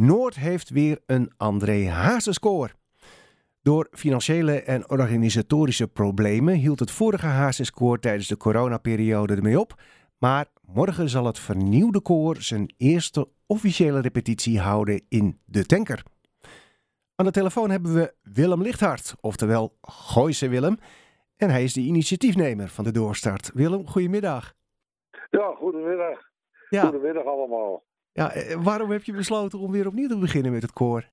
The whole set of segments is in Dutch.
Noord heeft weer een André Hazes-koor. Door financiële en organisatorische problemen hield het vorige Hazes-koor tijdens de coronaperiode ermee op. Maar morgen zal het vernieuwde koor zijn eerste officiële repetitie houden in De Tanker. Aan de telefoon hebben we Willem Lichthart, oftewel Gooise Willem. En hij is de initiatiefnemer van de Doorstart. Willem, goedemiddag. Ja, goedemiddag. Ja, Goedemiddag allemaal. Ja, eh, waarom heb je besloten om weer opnieuw te beginnen met het koor?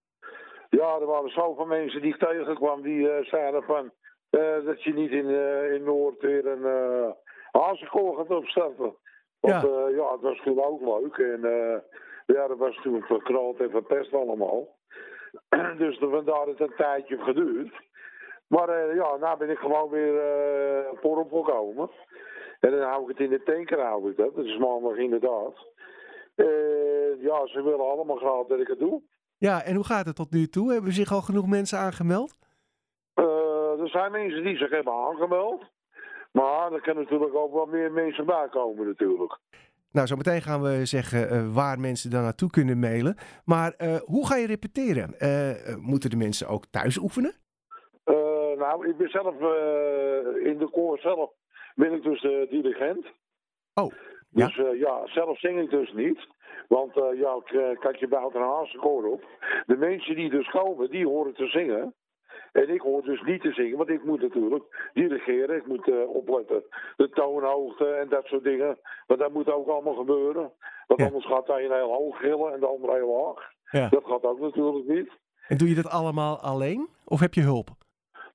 Ja, er waren zoveel mensen die ik tegenkwam die eh, zeiden van eh, dat je niet in, in Noord weer een uh, hazenkoor gaat opstarten. Want Ja. ja. ja, het was toen ook leuk. En ja, dat was toen verkrold en verpest allemaal. dus vandaar dat het een tijdje heeft geduurd. Maar ja, nou ben ik gewoon weer voor op gekomen. En dan hou ik het in de tanker, hou ik dat. Dat is maandag inderdaad. Eh, ja, ze willen allemaal graag dat ik het doe. Ja, en hoe gaat het tot nu toe? Hebben zich al genoeg mensen aangemeld? Eh, er zijn mensen die zich hebben aangemeld. Maar er kunnen natuurlijk ook wel meer mensen bij komen natuurlijk. Nou, zometeen gaan we zeggen eh, waar mensen dan naartoe kunnen mailen. Maar hoe ga je repeteren? Moeten de mensen ook thuis oefenen? Nou, ik ben zelf in de koor zelf ben ik dus de dirigent. Oh. Dus ja, ja zelf zing ik dus niet. Want eh, ja, k- eh, kijk, je bouwt een hazenkoor op. De mensen die dus komen, die horen te zingen. En ik hoor dus niet te zingen, want ik moet natuurlijk dirigeren. Ik moet eh, opletten. De toonhoogte en dat soort dingen. Want dat moet ook allemaal gebeuren. Want Ja. anders gaat de een heel hoog gillen en de ander heel laag. Ja. Dat gaat ook natuurlijk niet. En doe je dat allemaal alleen? Of heb je hulp?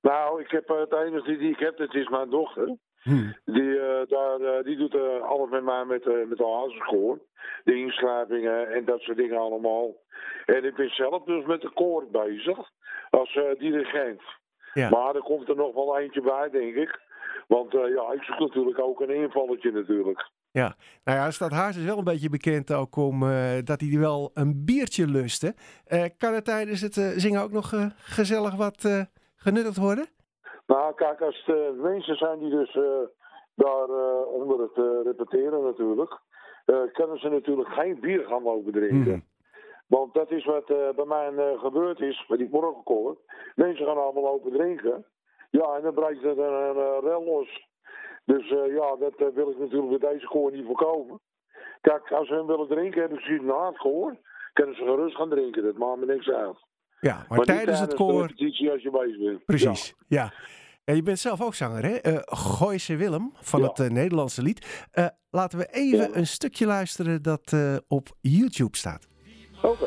Nou, ik heb, eh, het enige die ik heb, dat is mijn dochter. Hm. Die, eh, daar, eh, die doet eh, alles met mij met, met de hazenschool. De inschrijvingen en dat soort dingen allemaal. En ik ben zelf dus met de koor bezig. Als dirigent. Ja. Maar er komt er nog wel eentje bij, denk ik. Want ja, ik zoek natuurlijk ook een invalletje natuurlijk. Ja, nou ja, Stad Haars is wel een beetje bekend ook om dat hij wel een biertje lust. hè? Eh, kan er tijdens het zingen ook nog gezellig wat genuttigd worden? Nou, kijk, als het eh, mensen zijn die dus eh, daar eh, onder het repeteren natuurlijk, kunnen ze natuurlijk geen bier gaan lopen drinken. Hm. Want dat is wat bij mij gebeurd is, met die morgenkoor. Mensen gaan allemaal lopen drinken. Ja, en dan breekt er een, een, rel los. Dus ja, dat wil ik natuurlijk bij deze koor niet voorkomen. Kijk, als ze hem willen drinken, hebben ze na het koor. Kunnen ze gerust gaan drinken, dat maakt me niks uit. Ja, maar, tijdens het de koor... repetitie als je bezig bent. Precies, ja. En je bent zelf ook zanger, hè? Eh Gooise Willem van Ja. het eh, Nederlandse lied. Eh, laten we even Ja. een stukje luisteren dat eh, op YouTube staat. Oké.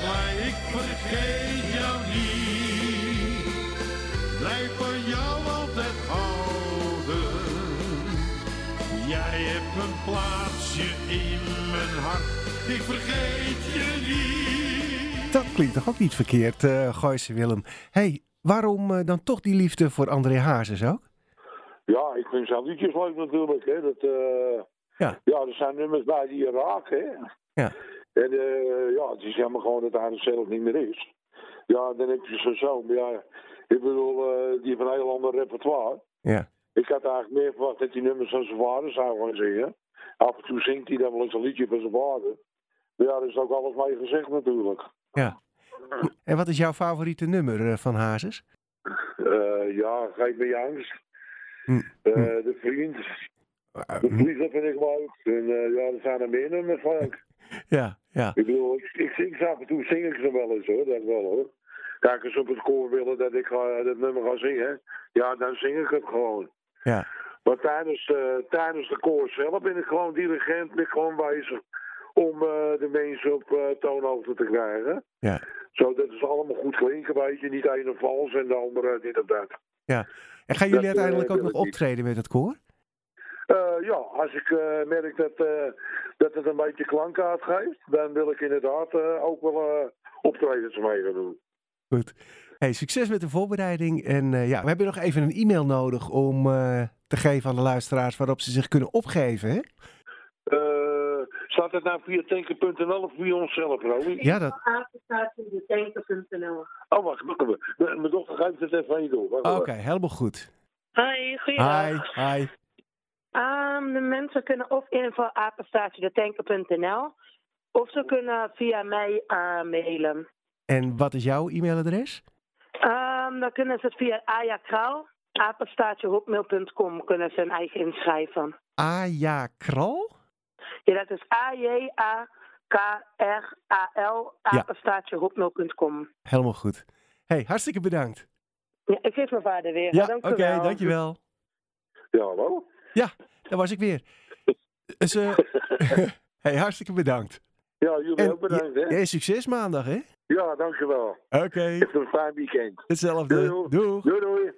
blij, ik vergeet jou niet. Blijf van jou altijd houden. Jij hebt een plaatsje in mijn hart, ik vergeet je niet. Dat klinkt toch ook niet verkeerd, Gooise Willem. hey, waarom eh, dan toch die liefde voor André Hazes ook? Ja, ik vind zo'n liedjes leuk natuurlijk. Hè. Dat, eh, Ja. ja, er zijn nummers bij die je raken. Hè. Ja. En ja, het is helemaal gewoon dat hij er zelf niet meer is. Ja, dan heb je zo'n zoon. Maar ja, ik bedoel, die heeft een heel ander repertoire. Ja. Ik had eigenlijk meer verwacht dat die nummers van zijn vader zou gaan zingen. Af en toe zingt hij dan wel eens een liedje van zijn vader. Maar ja, daar is ook alles mee gezegd natuurlijk. Ja. En wat is jouw favoriete nummer eh, van Hazes? Eh, ja, geef me je angst. Hm. Eh, Hm. de vriend. De hm, vlieger vind ik leuk. En ja, er zijn er meer nummers van. ja, ja, Ik bedoel, ik, ik zing ze af en toe, zing ik ze wel eens hoor, dat wel hoor. Kijk, ze op het koor willen dat ik ga, dat nummer ga zingen, ja, dan zing ik het gewoon. ja. Maar tijdens, tijdens de koor zelf ben ik gewoon dirigent, ben ik gewoon bezig om eh, de mensen op eh, toonhoogte te krijgen. Ja. Zodat het allemaal goed klinken, weet je, niet de ene vals en de andere dit of dat. ja. En gaan jullie Dat, eh, uiteindelijk ook nog optreden met het koor? Eh, ja, als ik eh, merk dat, eh, dat het een beetje klank uitgeeft, dan wil ik inderdaad eh, ook wel eh, optredens mee gaan doen. Goed. Hey, succes met de voorbereiding. En eh, ja, we hebben nog even een e-mail nodig om eh, te geven aan de luisteraars waarop ze zich kunnen opgeven. Hè? Staat het nou via tanken.nl of via onszelf, Romy? Ja, dat. Oh, wacht, wacht even. Mijn mijn dochter geeft het even aan je door. Wacht Oké, helemaal goed. Hoi, Hi, goeiedag. hi. Ehm, de mensen kunnen of info apenstaartjedetanker.nl Of ze kunnen via mij eh, mailen. En wat is jouw e-mailadres? Ehm, dan kunnen ze het via Aja Kraal, apenstaartjehotmail.com, kunnen ze hun eigen inschrijven. Aja Kral? Ja, dat is A-J-A-K-R-A-L, apenstaartjehotmail.com. Helemaal goed. hey, hartstikke bedankt. Ja, ik geef mijn vader weer. Ja, Dank oké, dankjewel. Ja, hallo? Ja, daar was ik weer. Dus, eh, hey, hartstikke bedankt. Ja, jullie En ook bedankt, hè? ja, succes maandag, hè? Ja, dankjewel. Oké, Echt een fijn weekend. hetzelfde. Doei. Doeg. Doei, doei.